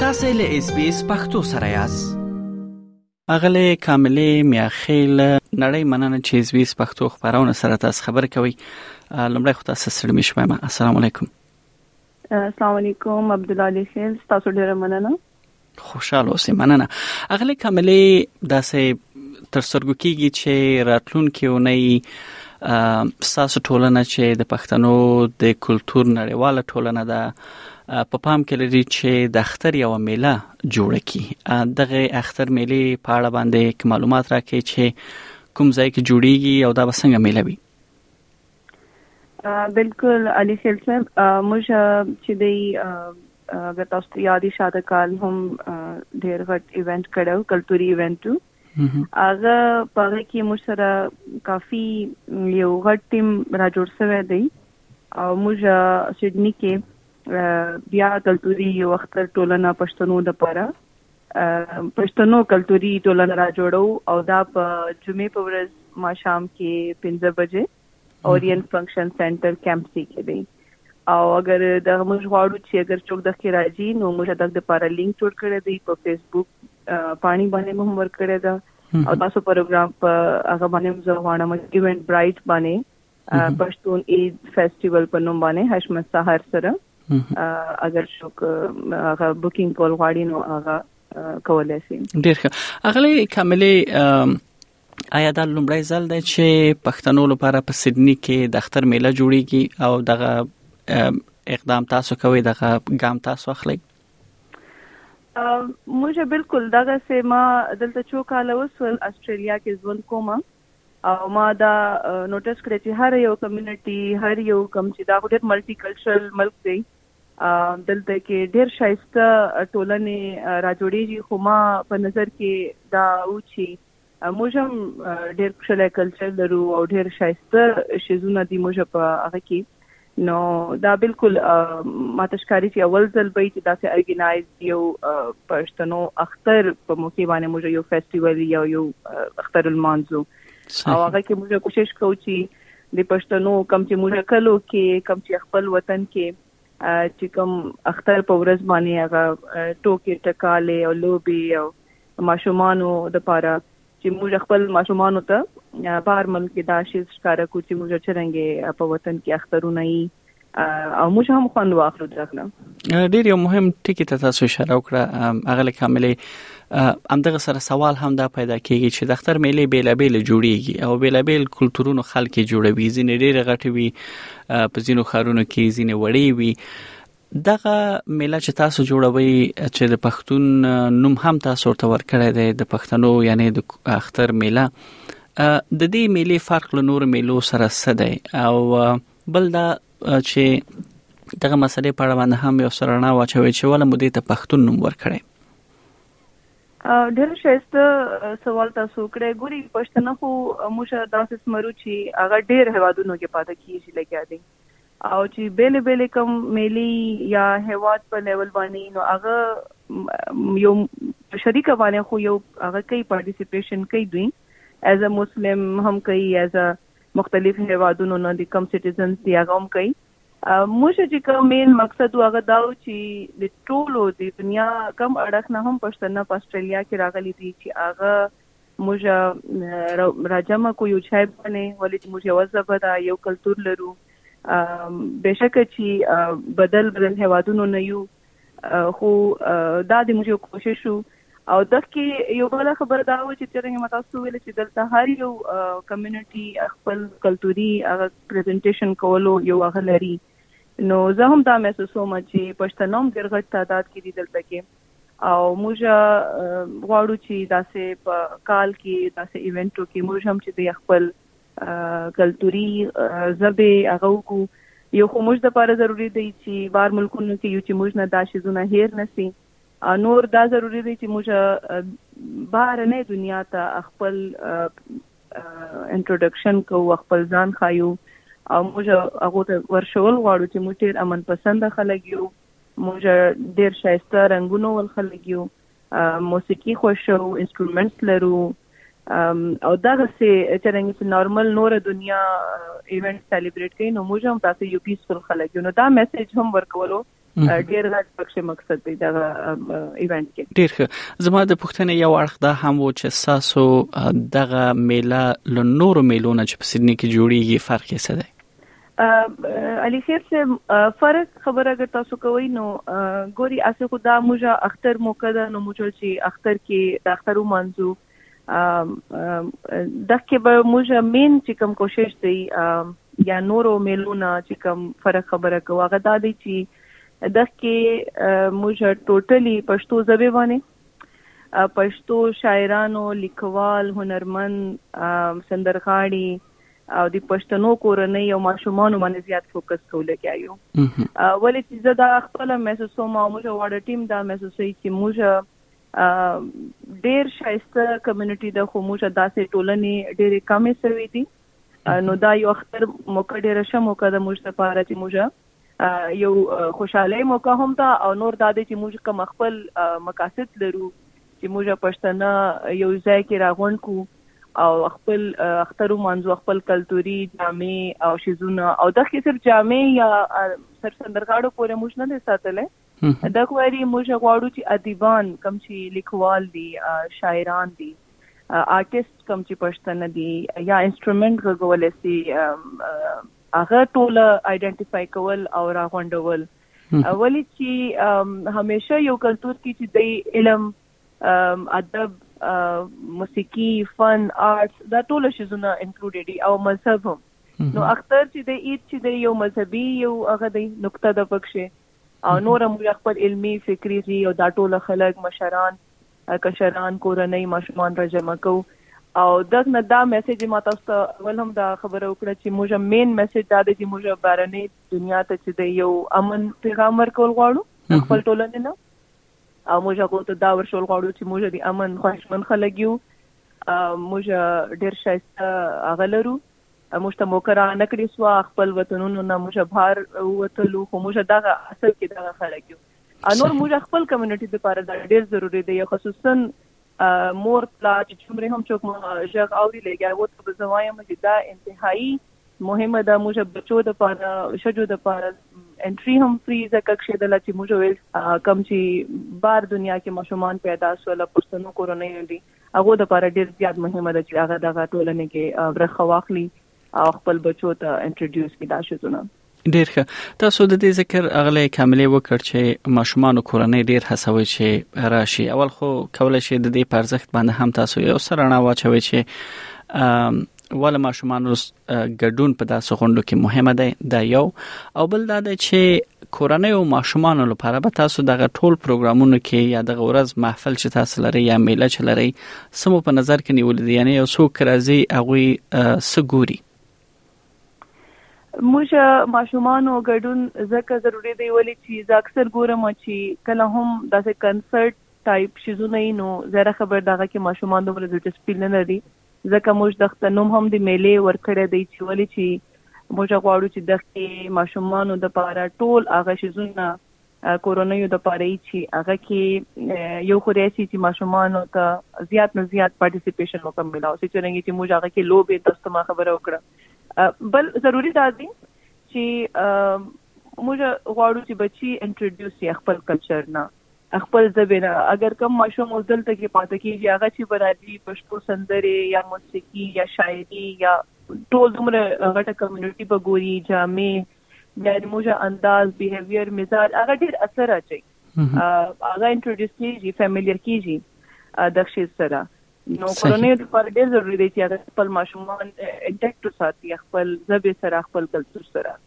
تاسو له اس بي اس پختو سره یاست اغله کاملې میاخیل نړۍ مننه چې اس بي اس پختو خبرونه سره تاسو خبر کوي لمړی خو تاسو سره مې شوم السلام علیکم السلام علیکم عبد الله خیل تاسو ډیر مننه خوشاله اوسې مننه اغلی کاملې داسې تر سترګو کېږي چې راتلونکي اونۍ ساسو ټولنه چې د پښتنو د کلچر نړیواله ټولنه ده په پام کې لري چې د اختر یو میله جوړ کړي دغه اختر میله په اړه باندې معلومات راکړي چې کوم ځای کې جوړیږي او دا به څنګه میله وي بلکل علي خیل صاحب موږ چې دی اگر تاسو ته یاد شاده کال هم ډیر غټ ایونت کړو کلتوري ایونت هغه په هغه کې موږ سره کافي یو غټ ټیم را جوړ شوی دی او موږ سیدنی کې بیا کلتوري یو اختر ټولنه پښتنو د پاره پښتنو کلتوري ټولنه را جوړو او دا په جمعې په ورځ ما شام کې 15 بجې اورین فنکشن سنټر کیمپ سي کې دی او اگر دا موږ غواړو چې اگر څوک د کې راځي نو موږ د دغه لپاره لینک جوړ کړی دی په فیسبوک پانی باندې مو هم ور کړی دا او تاسو پروګرام په هغه باندې زه غواړم ایونت برایټ باندې پښتون عید فیسټیوال په نوم باندې حشمت سحر سره اگر څوک هغه بوکینګ کول غواړي نو هغه کولای شي ډیر ښه اغلی کاملې آیا دا لومړی ځل دی چې پښتنو لپاره په سیدنی کې د اختر میله جوړیږي او دغه اقدام تاسو کوي دغه ګام تاسو اخلي موږ بالکل دغه سیمه دلته چوکاله وسول استرالیا کې ژوند کوم او ما دا نوټس کړی چې هر یو کمیونټي هر یو کم چې دا ډېر ملټي کلچرل ملک دی دلته کې ډېر شایسته ټولنې راجوړېږي خو ما په نظر کې دا و چې موږ هم ډېر ښکلی کلچر لرو او ډېر شایسته شیزونه دي موږ په هغه کې نو دا بالکل ماته ښکاري چې اول ځل به چې داسې ارګنایز یو پښتنو اختر په موقع باندې موږ یو فیسټیوال یا یو اختر المانزو او هغه کې موږ کوشش کوو چې د پښتنو کم چې موږ کلو کې کم چې خپل وطن کې چې کوم اختر په ورځ باندې هغه ټوکې ټکالې او لوبي او ماشومانو د پاره چې موږ خپل ماشومانو ته په هر ملک کې دا شیز ښکاره کو چې موږ چرنګې په وطن کې اخترونه یې او موږ هم خوند واخلو دغه ډیر یو مهم ټکی ته تاسو اشاره وکړه اغل کاملې همدغه سره سوال هم دا پیدا کیږي چې د اختر میلې بیلابیل جوړیږي او بیلابیل کلتورونو خلک جوړوي ځینې ډیر غټوي په ځینو خارونو کې ځینې وړي وي دغه میله چې تاسو جوړوي چې د پښتون نوم هم تاسو ورته ورکړی دی د پښتنو یعنی د اختر میله د دې میلې فرق له نور میلو سره څه دی او بل دا چې دغه مسلې په اړه باندې هم یو سرنا واچوي چې ول مودې ته پښتون نوم ورکړي ډېر شایسته سوال تاسو کړی ګوري پښتنه خو موږ داسې سمرو چې هغه ډېر هوادونو کې پاتې کیږي لګیا دي او چې بیلې بیلې کوم میلي یا هیواد په لیول باندې نو هغه یو شریک باندې خو یو هغه کوي پارټیسیپیشن کوي دوی ایز ا مسلم هم کوي ایز ا مختلف هیوادونو نه د کم سټیزنز دی هغه هم کوي موږ چې کوم مین مقصد هغه دا و چې د ټولو د دنیا کم اړخ نه هم پښتنه په استرالیا کې راغلي دي چې هغه موږ راجمع کو یو چای باندې ولې چې موږ یو ژبه ده یو کلتور لرو بېشکه چې بدل بدل هیوادونو نه یو خو دا د موږ یو کوشش وو او دغه یو بل خبر دا و چې څنګه متاسو ویل چې دلته هر یو کمیونټي خپل کلتوري هغه پریزنټیشن کولو یو هغه لري نو زه هم دا محسوسوم چې پښتنوم ډېر غټ تعداد کې دي دلته کې او موږ غواړو چې داسې په کال کې داسې ایونټو کې موږ هم چې د خپل کلتوري زبې هغه وکړو یو خو موږ د پاره ضروری دی چې بار ملکونو کې یو چې موږ نه دا شیزونه هیر نسی نور دا ضروری دی چې موږ بار نه دنیا ته خپل انټروډکشن کوو خپل ځان خایو او موږ هغه ته ورشول غواړو چې موږ ډیر امن پسند خلک یو موږ ډیر شایسته رنګونو ول خلک یو موسیقي خوښو انسټرومنټس لرو او دغه سي چرنګ چې نارمل نور دنیا ایونت سلیبریټ کوي نو موږ هم تاسو یو پیسفل خلک یو نو دا میسج هم ورکولو ډیر غټ پکې مقصد دی دا ایونت کې ډیر ښه زما د پښتنې یو اړخ دا هم و چې تاسو دغه میله له نورو میلونو چې په سیدنی کې جوړیږي فرق یې څه دی علي خیر صاحب فرق خبره اگر تاسو کوئ نو ګوري اسه خو دا موږ اختر موقع ده نو موږ چې اختر کې د اختر ومنځو دغه به موږ مين چې کوم کوشش دی یا نورو میلونه چې کوم فرق خبره کوو هغه دا دی چې دغه کې موږ ټوټلی پښتو ژبه باندې پښتو شاعرانو لیکوال هنرمن سندرغاړي او د پښتنو کورنۍ او ماشومان باندې زیات فوکس کوو لګیا یو ولې چې زه دا خپل محسوسوم او موږ واړه ټیم دا محسوسوي چې موږ ډیر شایسته کمیونټي د خو موږ داسې ټولنې ډېرې کمې سوي دي نو دا یو اختر موقع ډېره ښه موقع ده موږ لپاره چې موږ یو خوشحالۍ موقع هم ده او نور دا دی چې موږ کوم خپل مقاصد لرو چې موږ پښتانه یو ځای کې راغونډ کو او خپل اختر مانځو خپل کلتوري جامې او شیزونه او دغه صرف جامې یا صرف سندرغاړو پورې موږ نه ساتلې دا خو وایي موږ غواړو چې ادیبان کوم چې لیکوال دي شاعران دي آرټیست کوم چې پښتنه دي یا انسټرومنټ غږول سي هغه ټول آیډنټیفای کول او راغونډول ولی چې همیشه یو کلچر کې چې د علم ادب موسیقي فن آرټس دا ټول شي زونه انکلوډډ دي او مذهب هم نو اختر چې د عید چې د یو مذهبي یو هغه د نقطه د پکشه او نور هم بیا خپل علمي فکري غي او دا ټول خلک مشران کشران کورنۍ ماشومان را جمع کو او دغه نه دا میسج ما تاسو ته اول هم دا خبره وکړه چې موږ مین میسج دا دی چې موږ بارنې دنیا ته چې د یو امن پیغام ورکول غواړو خپل ټولنې نه او موږ هغه ته دا ورشول غواړو چې موږ د امن خوښمن خلک یو موږ ډیر شایسته اغلرو موږ ته موقع را نه کړې سوه خپل وطنونو نه موږ بهر ووتلو خو موږ دغه اصل کې دغه خلک یو نور موږ خپل کمیونټي لپاره دا ډېر ضروري دی خصوصا مور پلار چې څومره هم څوک ژغ اوري لګیا وو ته به زه وایم چې دا انتهایی مهمه ده موږ بچو د پاره شجو د پاره انټری هم فری ځکه کښېدل چې موږ ویل کم چې بار دنیا کې ماشومان پیدا سول پښتنو کورنۍ دي هغو لپاره ډېر زیات مهمه ده چې هغه دغه ټولنې کې برخه واخلي او خپل بچو ته انټروډیوس کړي دا شیزونه ډیر ښه تاسو د دې ذکر اغلې کاملې وکړ چې ماشومان او کورنۍ ډیر هڅوي چې راشي اول خو کولای شي د دې پرځخت باندې هم تاسو یو سره رڼا واچوي چې ول ماشومان اوس ګډون په داسې غونډو کې مهمه ده دا یو او بل دا ده چې کورنۍ او ماشومان لپاره به تاسو دغه ټول پروګرامونو کې یا دغه ورځ محفل چې تاسو لري یا میله چې لري سمو په نظر کې نیول دي یعنی یو څوک راځي هغه سګوري موږ ماشومان او ګډون زکه ضروری دی ولی چې زه اکثر ګورم چې کله هم داسې کنسرت ټایپ شیزونه نو زره خبر دغه کې ماشومان دومره دلچسپي نه لري دا ځکه موږ دښته نوم هم د مېلې ورکړی دی چې ولې چې موږ غواړو چې دښتې ماشومانو د پاره ټول هغه شیزونه کورنیو د پاره یې چې هغه کې یو خو داسې چې ماشومانو ته زیات نه زیات پارټیسیپیشن وکړي ملاو چې څنګه چې موږ هغه کې لوبې تاسو ما خبره وکړه بل ضروری دا دی چې موږ غواړو چې بچي انټروډوس یې خپل کلچر نه خپل ژبې نه اګر کوم ماشوم اوس دلته کې پاتې کېږي هغه چې به راځي پښتو سندرې یا موسیقي یا شاعري یا ټول دومره غټه کمیونټي به ګوري جامع بیا زموږ انداز بیهیویر مزاج هغه ډېر اثر اچوي هغه انټروډیوس کېږي فیملییر کېږي د شي سره نو کورنۍ لپاره ډېر ضروري دی چې هغه خپل ماشومان انټیکټ وساتي خپل ژبې سره خپل کلتور سره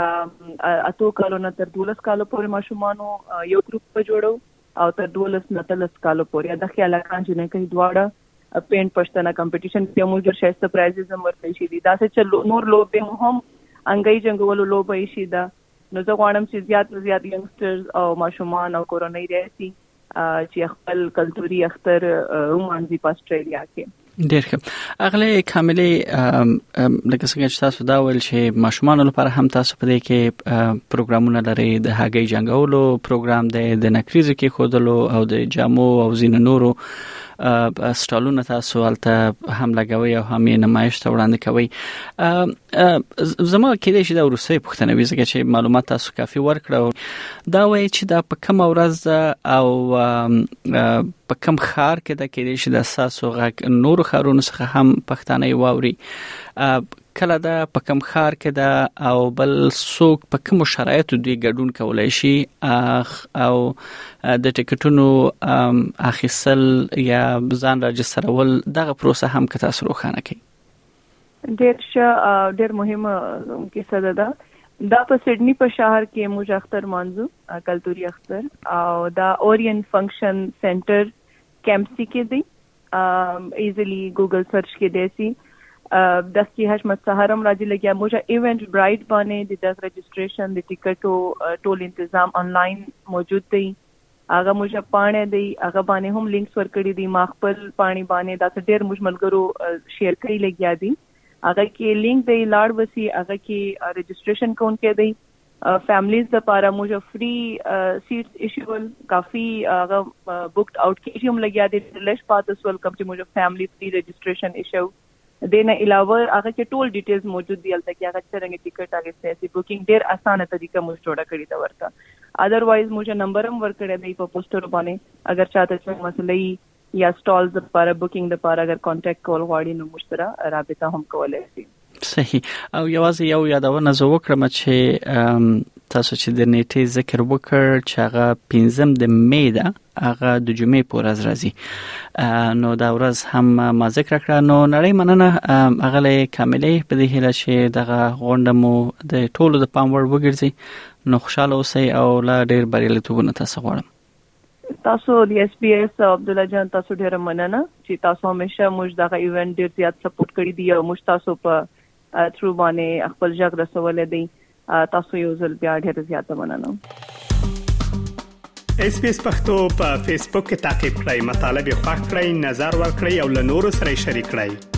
اتو کالو نه تر دولس کالو پورې ماشومانو یو ګروپ په جوړو او تر دولس نه تر لس کالو پورې د خیال کان جنې کوي دواړه پینټ پښتنه کمپټیشن کې موږ ډېر شایسته پرایزز هم ورکړی شي دي دا چې نور لوبې مو هم انګي جنگولو لوبه شي ده نو زه غواړم چې زیات زیات ینګسټرز او ماشومان او کورنۍ راسي چې خپل کلتوري اختر ومانځي په استرالیا کې ډیر ښه اغله کاملې لکه څنګه چې تاسو دا ویل چې ماشومان لپاره هم تاسو په دې کې پروګرامونه لري د هګۍ جنگولو پروګرام دی د نکریزو کې خودلو او د جامو او زین نورو سټالونه تاسو هلته هم لګوي او هم یې نمایش ته وړاندې کوي زما کې دې شي دا ورسې پښتنه وي ځکه چې معلومات تاسو کافي ورکړو دا وایي چې دا په کوم ورځ او په کم خار کې د کې دې شي د ساسو غږ نور خارونو څخه هم پښتانه واوري کله ده په کوم ښار کې ده او بل څوک په کوم شرایطو دوی ګډون کولای شي او د ټیکټونو اخیستل یا ځان راجسترول دغه پروسه هم که تاسو روښانه کړئ ډیر شه ډیر مهمه کیسه ده دا دا په سیدنی په شهر کې موږ اختر مانځو کلتوري اختر او دا اورین فنکشن سنټر کیمپسي کې دی ایزلی ګوګل سرچ کې دی سي دستي حشمت سهار هم راځي لګیا موږ ایونت برایډ باندې د دغه رجسټریشن د ټیکټو ټول تنظیم انلاین موجود دی هغه موږ پانه دی هغه باندې هم لینکس ورکړي دي ما خپل پانی باندې دا ډېر موږ ملګرو شیر کړی لګیا دي هغه کې لینک دی لاړ وسی هغه کې رجسټریشن کون کې دی فیملیز د پاره موږ فری سیټس ایشول کافی هغه بوکډ آوټ کیږي هم لګیا دي لږ پاتې سول کوم چې موږ فیملی فری رجسټریشن ایشو دین علاوه هغه کې ټول ډیټیلز موجود دي البته کې هغه څنګه ټیکټ هغه سیاسي بوکینګ ډیر اسانه طریقه موږ جوړه کړې ده ورته اذروایز موږ نمبر هم ورکړی دی په پوسټر باندې اگر چاته څه مسلې یا سټالز لپاره بوکینګ لپاره اگر کانټیکټ کول غواړي نو موږ سره رابطه هم کولای شي صحیح او یوازې یو یادونه زه وکړم چې تاسو چې د نیټه ذکر وکړ چې هغه 15 د می ده هغه د جمعې پر ورځ راځي نو دا ورځ هم ما ذکر کړه نو نړۍ مننه هغه له کاملې په دې هله چې دغه غونډه مو د ټولو د پام وړ وګرځي نو خوشاله اوسئ او لا ډیر بریالیتوبونه تاسو غواړم تاسو د اس بي اس عبد الله جان تاسو ډیره مننه چې تاسو همیشه موږ دغه ایونت ډیر زیات سپورټ کړی دی او موږ تاسو په ترو باندې خپل ژغ رسولې دی تاسو یو ځل بیا ډیره زیات مننه اس بي اس پختو په فیسبوک کې تا کې پلی مطلب یو فاک کړئ نظر ور کړئ او له نورو سره شریک کړئ